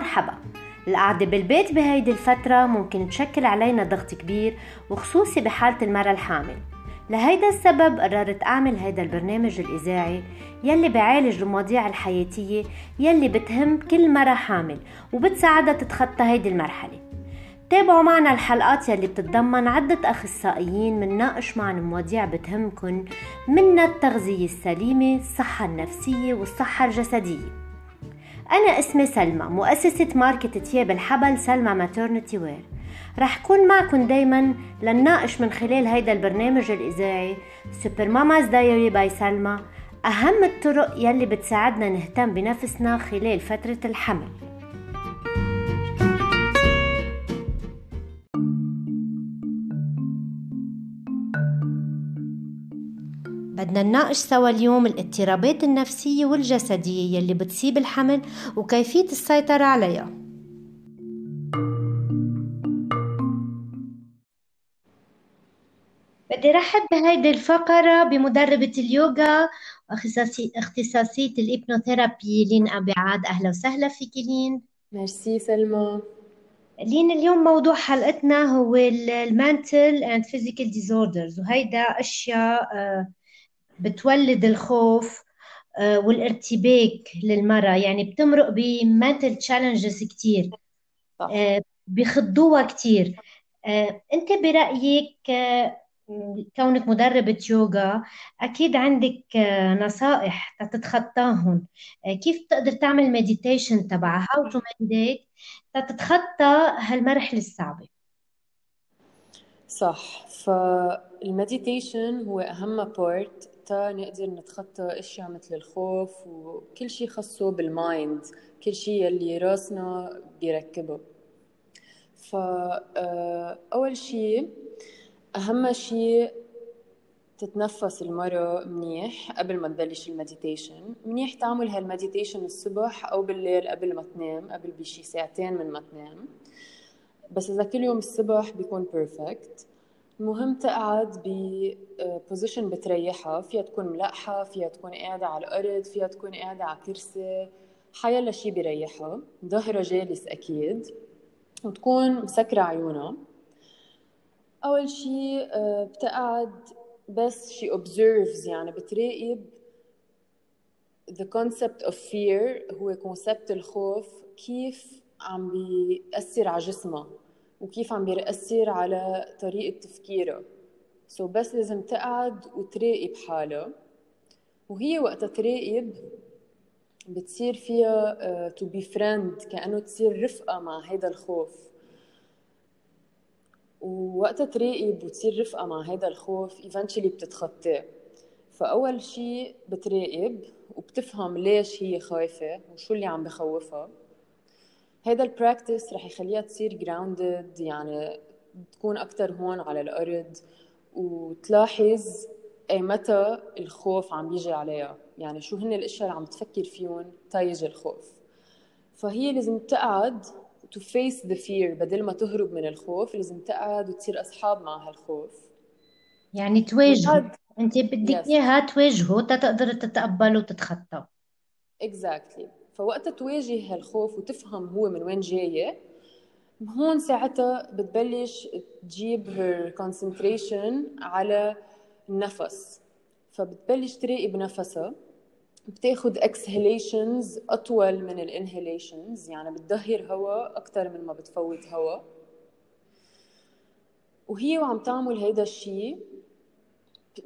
مرحبا. القعدة بالبيت بهيدي الفترة ممكن تشكل علينا ضغط كبير وخصوصي بحالة المرأة الحامل. لهيدا السبب قررت أعمل هيدا البرنامج الإذاعي يلي بعالج المواضيع الحياتية يلي بتهم كل مرة حامل وبتساعدها تتخطى هيدي المرحلة. تابعوا معنا الحلقات يلي بتتضمن عدة أخصائيين منناقش معنا مواضيع بتهمكن منها التغذية السليمة الصحة النفسية والصحة الجسدية. أنا اسمي سلمى مؤسسة ماركة تياب الحبل سلمى Maternity Wear رح كون معكم دايما لنناقش من خلال هيدا البرنامج الإذاعي Super Mamas Diary by سلمى أهم الطرق يلي بتساعدنا نهتم بنفسنا خلال فترة الحمل. بدنا نناقش سوا اليوم الاضطرابات النفسية والجسدية يلي بتصيب الحمل وكيفية السيطرة عليها. بدي رحب بهيدي الفقرة بمدربة اليوغا واختصاصية اختصاصية ال hypnotherapy لين أبي عاد. أهلا وسهلا فيك لين. ميرسي سلمى. لين اليوم موضوع حلقتنا هو ال mental and physical disorders وهيدا أشياء آه، بتولد الخوف آه، والارتباك للمرأة. يعني بتمرق ب mental challenges كتير آه، بخضوها كتير. انت برأيك كونك مدربة يوغا أكيد عندك نصائح تتخطاهم كيف تقدر تعمل meditation تبعها؟ how to meditate تتخطى هالمرحلة الصعبة. صح. فال meditation هو أهم part نقدر نتخطى أشياء مثل الخوف وكل شيء خاصه بال mind كل شيء اللي راسنا بيركبه فأول شيء أهم شيء تتنفس المرة منيح قبل ما تبلش ال meditation. منيح تعمل هال meditation الصبح أو بالليل قبل ما تنام قبل بشي ساعتين من ما تنام. بس إذا كل يوم الصبح بيكون perfect المهم تقعد ب position بتريحها. فيها تكون ملقحة فيها تكون قاعدة على الأرض فيها تكون قاعدة على كرسي حيلا شي بيريحها. ظهرها جالس أكيد. وتكون مسكرة عيونها. أول شي آه، بتقعد بس شي observes يعني بتراقب the concept of fear هو concept الخوف كيف عم بيأثر على جسمها. وكيف عم بيأثر على طريقة تفكيرها so so بس لازم تقعد وتراقب حالها وهي وقتها تراقب بتصير فيها to befriend كأنه تصير رفقة مع هذا الخوف. ووقتها تراقب وتصير رفقة مع هذا الخوف eventually بتتخطاه فأول شيء بتراقب وبتفهم ليش هي خايفة وشو اللي عم بخوفها. هذا البراكتس رح يخليها تصير grounded يعني تكون أكتر هون على الأرض وتلاحظ أي متى الخوف عم بيجي عليها. يعني شو هن الأشياء اللي عم تفكر فيهم تا يجي الخوف. فهي لازم تقعد to face the fear. بدل ما تهرب من الخوف لازم تقعد وتصير أصحاب مع هالخوف. يعني تواجه أنت بدك إياها تواجهه تقدر تتقبله وتتخطى. Exactly. فوقتها تواجه هالخوف وتفهم هو من وين جاي هون ساعتها بتبلش تجيب her concentration على النفس. فبتبلش تراقب نفسها بتاخد exhalations أطول من الانهيليشنز يعني بتدهر هواء أكثر من ما بتفوت هواء وهي وعم تعمل هيدا الشيء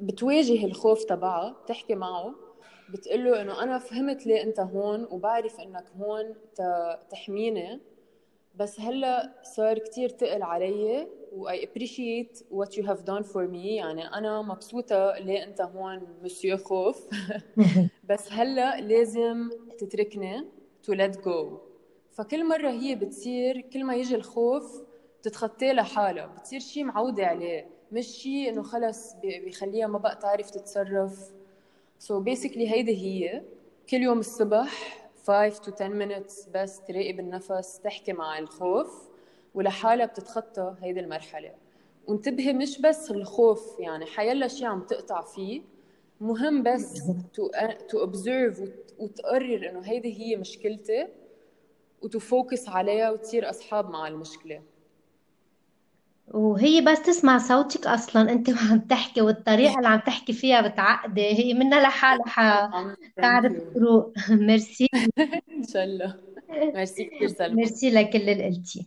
بتواجه الخوف تبعها بتحكي معه. بتقول له إنه أنا فهمت ليه أنت هون وبعرف إنك هون تحميني بس هلأ صار كتير تقل علي و I appreciate what you have done for me. يعني أنا مبسوطة ليه أنت هون مسيو خوف بس هلأ لازم تتركني to let go. فكل مرة هي بتصير كل ما يجي الخوف تتخطيه لحالها. بتصير شيء معودة عليه. مش شيء إنه خلص بيخليها ما بقى تعرف تتصرف. So basically هيدي هي كل يوم الصبح 5 to 10 minutes بس تراقب النفس تحكي مع الخوف ولحالها بتتخطى هيدي المرحلة. وانتبهي مش بس الخوف يعني حيلا شيء عم تقطع فيه مهم بس تو اوبزرف وتقرر إنه هيدي هي مشكلتي وت focus عليها وتصير أصحاب مع المشكلة. وهي بس تسمع صوتك أصلا. أنت وعم تحكي والطريقة اللي عم تحكي فيها بتعقدي. هي منها لحالها تعرف تروق. ميرسي. إن شاء الله. ميرسي كثير سلمى. ميرسي لكل اللي قلتيه.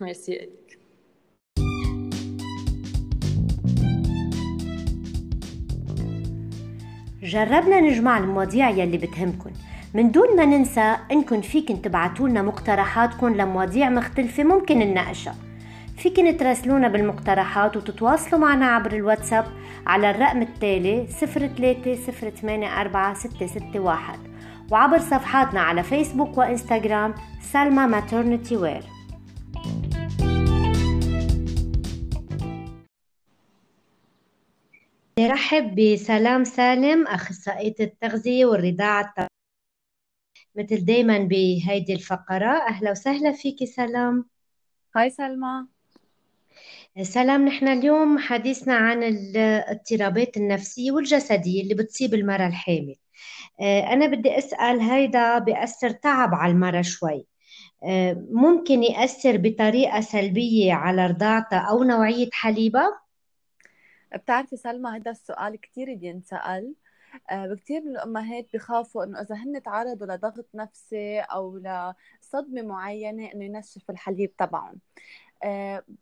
ميرسي لك. جربنا نجمع المواضيع يلي بتهمكن. من دون ما ننسى انكم فيكن تبعتوا لنا مقترحاتكم لمواضيع مختلفة ممكن نناقشها. فيكن تراسلونا بالمقترحات وتتواصلوا معنا عبر الواتساب على الرقم التالي 03 وعبر صفحاتنا على فيسبوك وإنستغرام سلمى ماترنتي وير نرحب بسلام سالم أخصائية التغذية والرضاعة الطبيعية. مثل دايما بهيدي الفقرة أهلا وسهلا فيكي سلام. هاي سلمى. سلام نحن اليوم حديثنا عن الاضطرابات النفسية والجسدية اللي بتصيب المرأة الحامل. آه، أنا بدي أسأل هيدا بيأثر تعب على المرأة شوي. آه، ممكن يأثر بطريقة سلبية على رضاعتها أو نوعية حليبها؟ بتعرفي سلمى هذا السؤال كثير بينسأل. آه، بكثير من الأمهات بخافوا إنه إذا هن تعرضوا لضغط نفسي أو لصدمة معينة إنه ينشف الحليب تبعهم.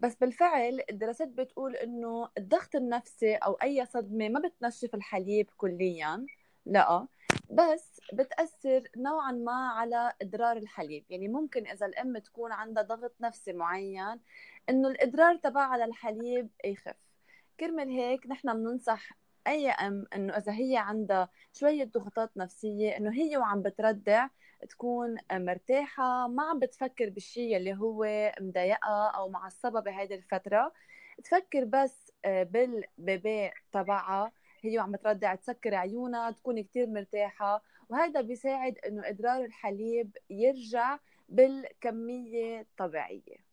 بس بالفعل الدراسات بتقول إنه الضغط النفسي أو أي صدمة ما بتنشف الحليب كليا لا. بس بتأثر نوعا ما على إدرار الحليب. يعني ممكن إذا الأم تكون عندها ضغط نفسي معين إنه الإدرار تبعها على الحليب يخف. كرمال هيك نحن بننصح أي أم إنه إذا هي عندها شوية ضغوطات نفسية إنه هي وعم بتردع تكون مرتاحة ما عم بتفكر بالشيء اللي هو مضايقها أو معصبة بهيدي الفترة. تفكر بس آه، بالبيبي تبعها. هي وعم تردع تسكر عيونها تكون كتير مرتاحة. وهذا بيساعد إنه إدرار الحليب يرجع بالكمية الطبيعية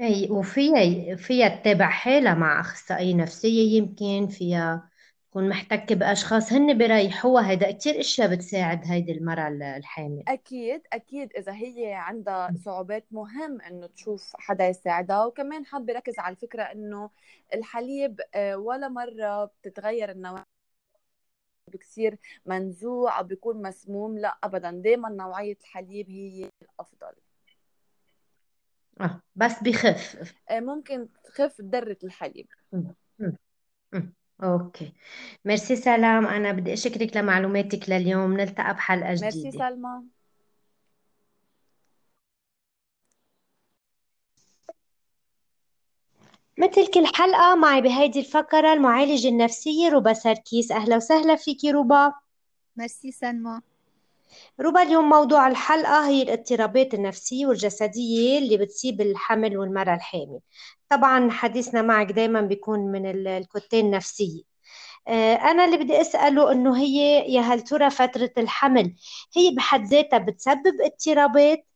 اي وفيها فيها تتابع حالها مع أخصائية نفسية يمكن فيها تكون محتكه بأشخاص هن بيريحوها هيدا كثير إشياء بتساعد هيدي المرأة الحامل. أكيد أكيد. إذا هي عندها صعوبات مهم إنه تشوف حدا يساعدها. وكمان حابة ركز على الفكرة إنه الحليب آه، ولا مرة بتتغير النوع. بكثير منزوع أو بيكون مسموم. لا ابدا. دائما نوعية الحليب هي الأفضل. آه بس بخف. آه، ممكن تخف درة الحليب. okay. merci سلمى. أنا بدي أشكرك لمعلوماتك لليوم. نلتقى بحلقة ميرسي جديدة. سلمى. مثل كل حلقة معي بهيدي الفقرة المعالجة النفسية روبا سركيس. أهلا وسهلا فيكي روبا. ميرسي سلمى. روبا اليوم موضوع الحلقة هي الاضطرابات النفسية والجسدية اللي بتصيب الحمل والمرأة الحامل. طبعا حديثنا معك دايما بيكون من الكتين النفسية. آه، أنا اللي بدي أسأله إنه هي يا هل ترى فترة الحمل هي بحد ذاتها بتسبب اضطرابات؟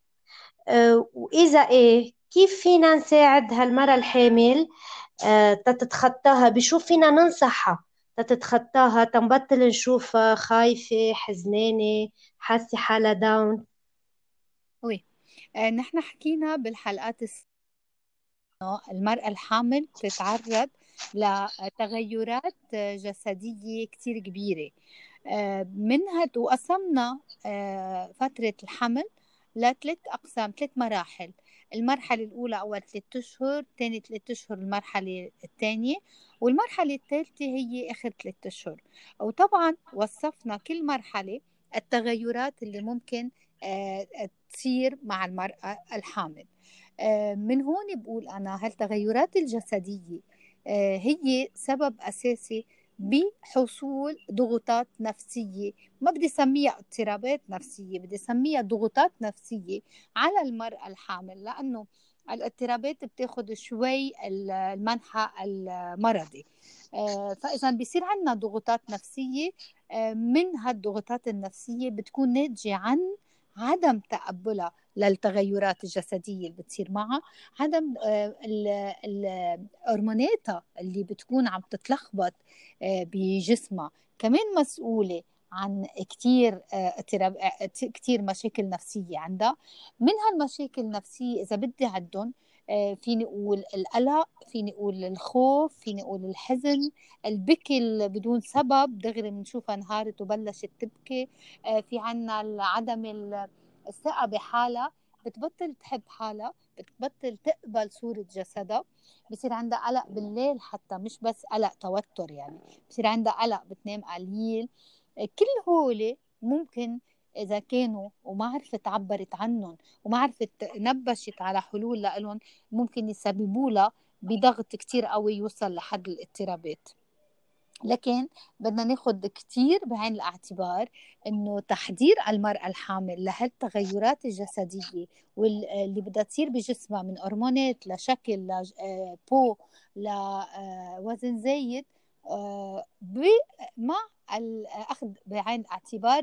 آه، وإذا إيه كيف فينا نساعد هالمرأة الحامل؟ آه، تتخطاها؟ بشو فينا ننصحها؟ تتخطاها تنبطل نشوفها خايفة حزنانة حاسة حالها داون وي آه نحن حكينا بالحلقات الس... المرأة الحامل تتعرض لتغيرات جسدية كتير كبيرة. آه منها وقسمنا آه فترة الحمل لثلاث أقسام ثلاث مراحل. المرحلة الأولى أول ثلاثة أشهر ثاني ثلاثة أشهر المرحلة الثانية والمرحلة الثالثة هي آخر ثلاثة أشهر. وطبعا وصفنا كل مرحلة التغيرات اللي ممكن آه، تصير مع المرأة الحامل. آه، من هون بقول أنا هالتغيرات الجسدية آه، هي سبب أساسي بحصول ضغوطات نفسية. ما بدي سميها اضطرابات نفسية بدي سميها ضغوطات نفسية على المرأة الحامل لأنه الاضطرابات بتاخد شوي المنحى المرضي. آه، فإذا بيصير عندنا ضغوطات نفسية آه، من هالضغوطات النفسية بتكون ناتجة عن عدم تقبلها للتغيرات الجسدية اللي بتصير معها عدم هرموناتها آه، اللي بتكون عم تتلخبط بجسمها. كمان مسؤولة عن كثير اضطراب كثير مشاكل نفسية عندها. من هالمشاكل النفسية إذا بدي عدهم فيني أقول القلق فيني أقول الخوف فيني أقول الحزن. البكي بدون سبب دغري بنشوفها انهارت وبلشت تبكي. في عنا عدم الثقة بحالها. بتبطل تحب حالها بتبطل تقبل صورة جسدها. بصير عندها قلق بالليل حتى مش بس قلق توتر يعني. بصير عندها قلق بتنام قليل. كل هول ممكن إذا كانوا وما عرفت عبرت عنهم وما عرفت نبشت على حلول لهم ممكن يسببوا لها بضغط كتير قوي يوصل لحد الاضطرابات. لكن بدنا ناخد كتير بعين الاعتبار إنه تحضير المرأة الحامل لهالتغيرات الجسدية واللي بدها تصير بجسمها من هرمونات لشكل لبو لوزن آه، زايد آه، مع الأخذ بعين الاعتبار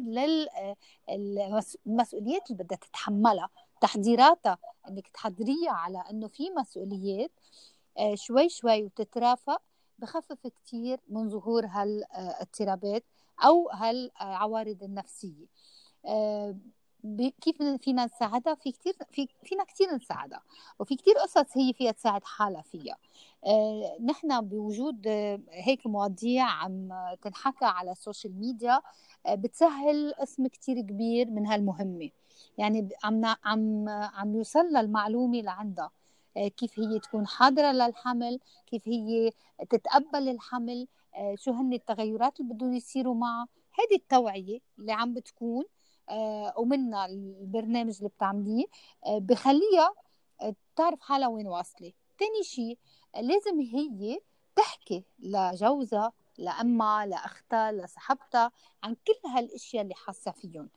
للمسؤوليات اللي بدها تتحملها. تحضيراتها إنك تحضريها على إنه في مسؤوليات آه، شوي شوي وتترافق بخفف كتير من ظهور هالإضطرابات أو هالعوارض النفسية. آه، كيف فينا نساعدها؟ في كثير في فينا كثير نساعدها وفي كثير قصص هي فيها تساعد حالها فيها. آه، نحن بوجود هيك مواضيع عم تنحكى على ال social media آه، بتسهل قسم كثير كبير من هالمهمة. يعني عم عم عم يوصل المعلومة لعندها. كيف هي تكون حاضرة للحمل؟ كيف هي تتقبل الحمل؟ آه، شو هن التغيرات اللي بدهم يصيروا معها؟ هذه التوعية اللي عم بتكون آه، ومنها البرنامج اللي بتعمليه آه، بخليها تعرف حالها وين واصلة. ثاني شيء لازم هي تحكي لجوزها لأمها لأختها لصاحبتها عن كل هالأشياء اللي حاسة فيهم.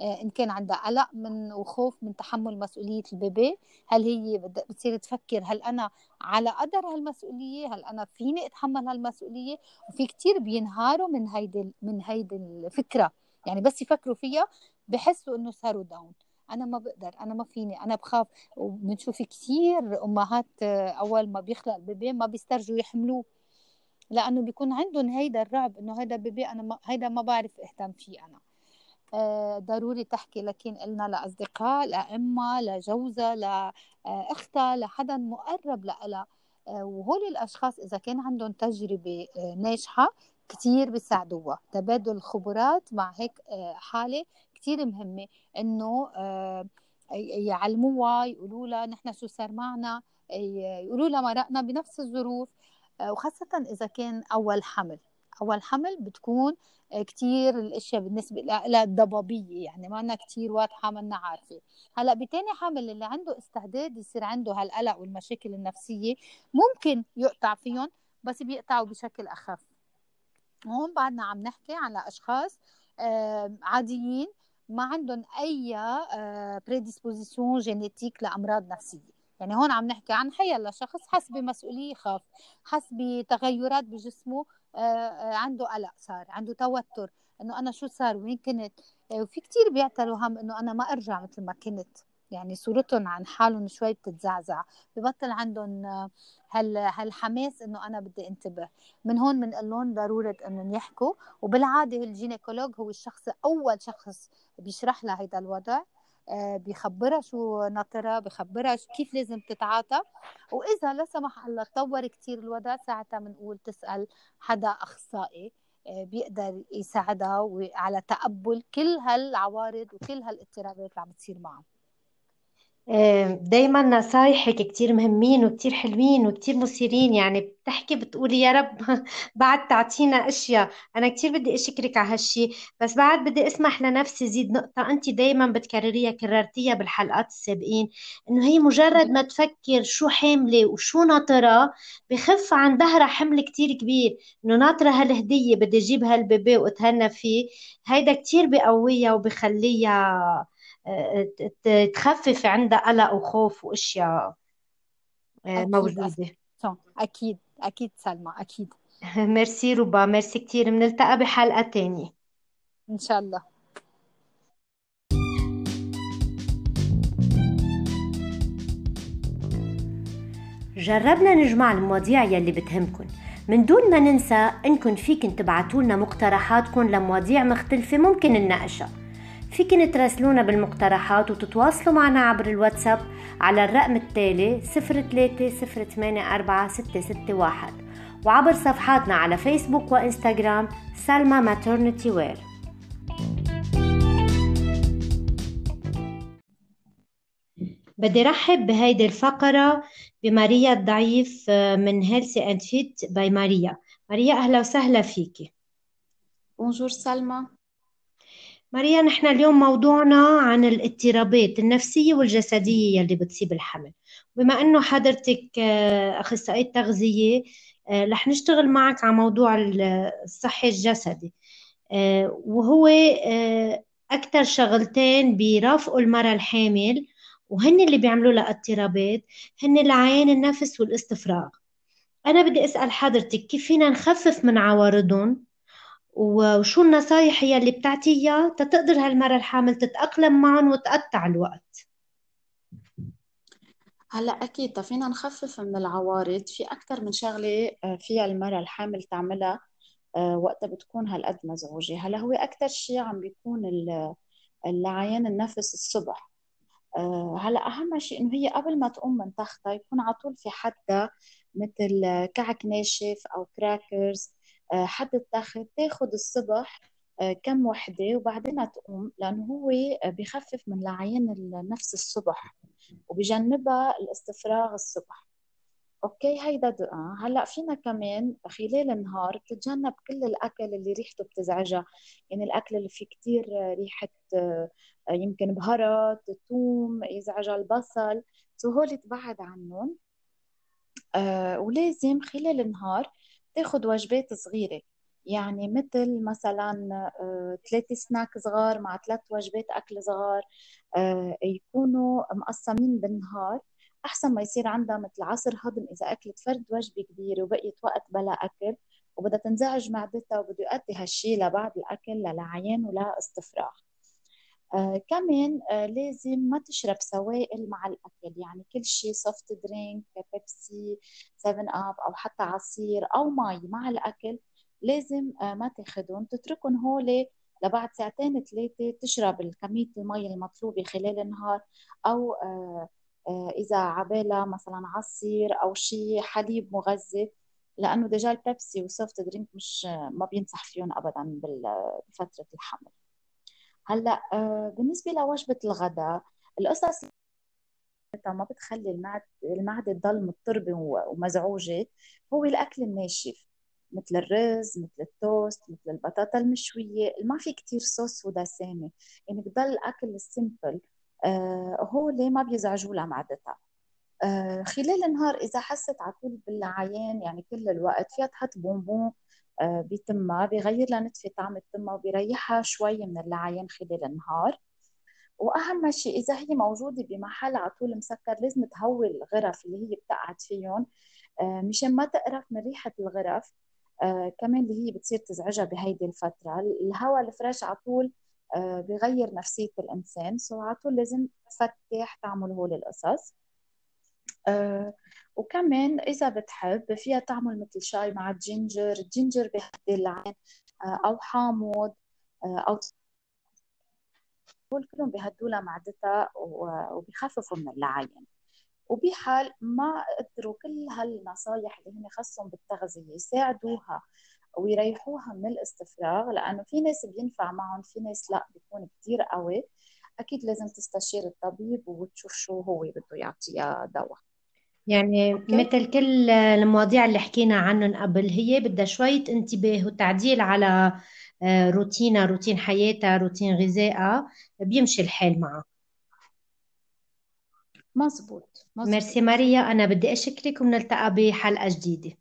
آه، إن كان عندها قلق من وخوف من تحمل مسؤولية البيبي هل هي بتصير تفكر هل أنا على قدر هالمسؤولية؟ هل أنا فيني أتحمل هالمسؤولية؟ وفي كتير بينهاروا من هيدي من هيدي الفكرة. يعني بس يفكروا فيها بحسوا إنه صاروا داون أنا ما بقدر أنا ما فيني أنا بخاف. وبنشوف كثير أمهات آه، أول ما بيخلق البيبي ما بيسترجوا يحملوه. لأنه بيكون عندهم هيدا الرعب إنه هيدا بيبي أنا ما هيدا ما بعرف أهتم فيه أنا. آه، ضروري تحكي لكن قلنا لأصدقاء لأمها لجوزها لأختها لحدا مقرب لها آه، وهول الأشخاص إذا كان عندهم تجربة آه، ناجحة كتير بيساعدوها. تبادل الخبرات مع هيك حالة كتير مهمة إنه يعلموها يقولوا لها نحن شو صار معنا يقولوا لها مرقنا بنفس الظروف وخاصة إذا كان أول حمل. أول حمل بتكون كتير الأشياء بالنسبة لها ضبابيه يعني ما أنا كتير واضحة ما أنا عارفة. هلأ بتاني حمل اللي عنده استعداد يصير عنده هالقلق والمشاكل النفسية ممكن يقطع فيهم بس بيقطعوا بشكل أخف. هون بعدنا عم نحكي على أشخاص عاديين ما عندهم أي prédisposition génétique لأمراض نفسية. يعني هون عم نحكي عن حيلا شخص حس بمسؤوليه يخاف حس بتغيرات بجسمه آه، آه، عنده قلق صار عنده توتر إنه أنا شو صار وين كنت؟ آه، وفي كتير بيعتلوا هم إنه أنا ما أرجع مثل ما كنت. يعني صورتهم عن حالهم شوي بتتزعزع. ببطل عندهم هال هالحماس إنه أنا بدي انتبه. من هون بنقول لهم ضرورة إنهم يحكوا. وبالعادة الجينيكولوج هو الشخص أول شخص بيشرح لها هذا الوضع. آه، بخبرها شو ناطرها بخبرها كيف لازم تتعاطى. وإذا لا سمح الله تطور كثير الوضع ساعتها بنقول تسأل حدا أخصائي آه، بيقدر يساعدها على تقبل كل هالعوارض وكل هالإضطرابات اللي عم تصير معها دايما نصايحك كتير مهمين وكتير حلوين وكتير مثيرين. يعني بتحكي بتقولي يا رب بعد تعطينا أشياء. أنا كتير بدي أشكرك على هالشي. بس بعد بدي أسمح لنفسي زيد نقطة. انت دايما بتكرريها كررتيها بالحلقات السابقين إنه هي مجرد ما تفكر شو حاملة وشو ناطرة بخف عن ظهرها حمل كتير كبير. إنه ناطرة هالهدية بدي أجيب هالبيبي وأتهنى فيه. هيدا كتير بقويها وبخليها تخفف عندها قلق وخوف وأشياء آه، موجودة. أكيد أكيد سلمى أكيد. ميرسي روبا ميرسي كثير بنلتقى بحلقة تانية. إن شاء الله. جربنا نجمع المواضيع يلي بتهمكن. من دون ما ننسى انكم فيكن تبعتوا لنا مقترحاتكم لمواضيع مختلفة ممكن نناقشها. فيكن تراسلونا بالمقترحات وتتواصلوا معنا عبر الواتساب على الرقم التالي 03 وعبر صفحاتنا على فيسبوك وإنستغرام سلمى ماترنتي وير بدي رحب بهيدي الفقرة بماريا الضعيف آه، من Healthy and Fit by Maria ماريا أهلا وسهلا فيكي. bonjour سلمى ماريا نحن اليوم موضوعنا عن الاضطرابات النفسية والجسدية يلي بتصيب الحمل. بما أنه حضرتك آه، أخصائية تغذية آه، رح نشتغل معك على موضوع الصحي الجسدي. وهو أكثر شغلتين بيرافقوا المرأة الحامل وهن اللي بيعملوا لها اضطرابات هن العيان النفس والاستفراغ. أنا بدي أسأل حضرتك كيف فينا نخفف من عوارضهم؟ وشو النصايح هي اللي بتعطيها؟ تتقدر هالمرة الحامل تتأقلم معهم وتقطع الوقت. هلأ أكيد فينا نخفف من العوارض. في أكثر من شغلة آه، فيها المراه الحامل تعملها آه، وقتها بتكون هالقد مزعوجة. هلأ هو أكثر شيء عم بيكون العيان النفس الصبح. آه، هلأ أهم شيء إنه هي قبل ما تقوم من تختها يكون على طول في حدا مثل كعك ناشف أو كراكرز آه، التخت تاخذ الصبح آه، كم وحدة وبعدين تقوم لأنه هو بخفف من لعين النفس الصبح وبجنبها الاستفراغ الصبح. okay هيدا دقة. هلأ فينا كمان خلال النهار تتجنب كل الأكل اللي ريحته بتزعجها. يعني الأكل اللي فيه كتير آه، يمكن بهارات ثوم يزعجها البصل. so هول تبعد عنهم. آه ولازم خلال النهار تاخد وجبات صغيرة. يعني مثل مثلا آه ثلاثة سناك صغار مع ثلاث وجبات أكل صغار آه يكونوا مقسمين بالنهار. أحسن ما يصير عندها مثل عسر هضم إذا أكلت فرد وجبة كبيرة وبقيت وقت بلا أكل وبدها تنزعج معدتها وبده يؤدي هالشيء لبعد الأكل للعيان ولا استفراغ. آه كمان آه لازم ما تشرب سوائل مع الأكل. يعني كل شيء soft drink Pepsi 7 Up أو حتى عصير أو مي مع الأكل لازم آه ما تاخذهم تتركهم هول لبعد ساعتين ثلاثة تشرب كمية المي المطلوبة خلال النهار. أو آه آه، إذا عبالها مثلا عصير أو شيء حليب مغذي. لأنه déjà ال Pepsi وال soft drink مش ما بينصح فيهم ابدا بفترة الحمل. هلأ آه، بالنسبة لوجبة الغداء القصص ما بتخلي المعدة المعدة تضل مضطربة ومزعوجة. هو الأكل الناشف مثل الرز مثل التوست مثل البطاطا المشوية. ما في كتير صوص ودسامة يعني بضل الأكل السيمبل. آه، هول ما بيزعجوا لها معدتها. آه، خلال النهار إذا حست على طول بالعيان يعني كل الوقت فيها تحط بونبون بتمها بغير لها نتفة طعم التمها وبيريحها شوي من اللعين خلال النهار. وأهم شيء إذا هي موجودة بمحل على طول مسكر لازم تهوي الغرف اللي هي بتقعد فيهم مشان ما تقرف من ريحة الغرف. كمان اللي هي بتصير تزعجها بهيدي الفترة. الهواء ال fresh على طول آه، بغير نفسية الإنسان. so على طول لازم تفتح تعمل هول القصص. وكمان إذا بتحب فيها تعمل مثل شاي مع ال ginger ال ginger بيهدي اللعيان أه أو حامض أه أو هول كلهم بيهدوا لها معدتها وبيخففوا من اللعيان وبحال ما قدروا كل هالنصايح اللي هن خصهم بالتغذية يساعدوها ويريحوها من الاستفراغ لأنه في ناس بينفع معهم في ناس لا بيكون كثير قوي. أكيد لازم تستشير الطبيب وتشوف شو هو بده يعطيها دواء. يعني okay. مثل كل المواضيع اللي حكينا عنهم قبل هي بدها شوية انتباه وتعديل على آه، روتينها روتين حياتها روتين غذائها بيمشي الحال معها مزبوط, مزبوط. ميرسي ماريا أنا بدي أشكرك ونلتقى بحلقة جديدة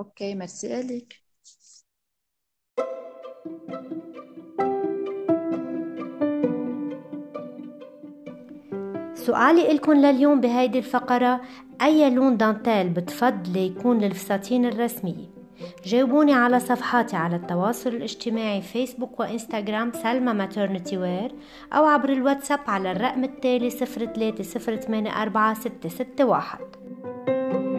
okay merci لك سؤالي لكم لليوم بهيدي الفقرة أي لون دانتيل بتفضلي يكون للفساتين الرسمية جاوبوني على صفحاتي على التواصل الاجتماعي فيسبوك وإنستغرام سلمى Maternity Wear أو عبر الواتساب على الرقم التالي 03 084 661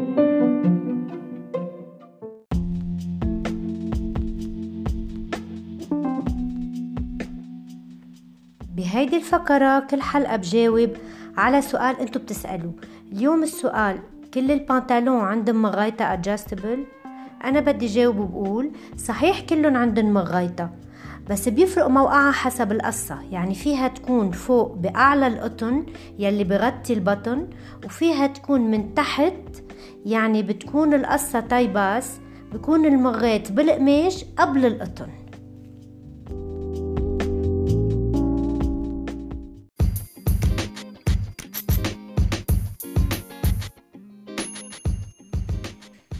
بهيدي الفقرة كل حلقة بجاوب على سؤال انتو بتسألوه. اليوم السؤال كل البنطلون عندهم مغيطة adjustable أنا بدي جاوب وبقول صحيح كلهم عندهم مغيطة بس بيفرق موقعها حسب القصة. يعني فيها تكون فوق بأعلى القطن يلي بغطي البطن وفيها تكون من تحت يعني بتكون القصة taille basse بكون المغيط بالقماش قبل القطن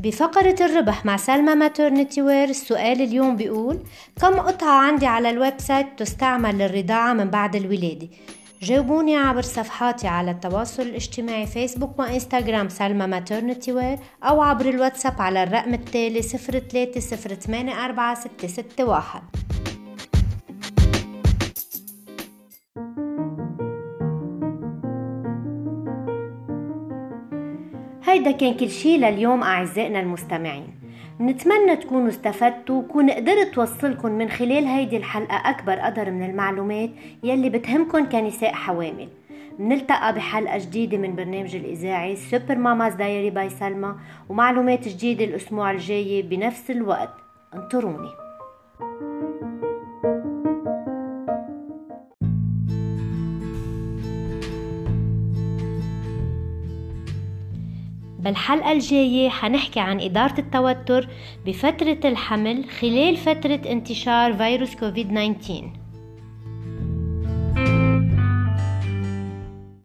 بفقرة الربح مع سلمى Maternity Wear السؤال اليوم بيقول كم قطعة عندي على ال website تستعمل للرضاعة من بعد الولادة؟ جاوبوني عبر صفحاتي على التواصل الاجتماعي فيسبوك وإنستغرام سلمى ماترنتي وير أو عبر الواتساب على الرقم التالي 03 هيدا كان كل شي لليوم أعزائنا المستمعين. نتمنى تكونوا استفدتوا وكون قدرت توصلكم من خلال هيدي الحلقة أكبر قدر من المعلومات يلي بتهمكن كنساء حوامل. منلتقى بحلقة جديدة من برنامج الإذاعي Super Mama's Diary by سلمى ومعلومات جديدة الأسبوع الجاي بنفس الوقت. انطروني. بالحلقة الجاية حنحكي عن إدارة التوتر بفترة الحمل خلال فترة انتشار فيروس كوفيد 19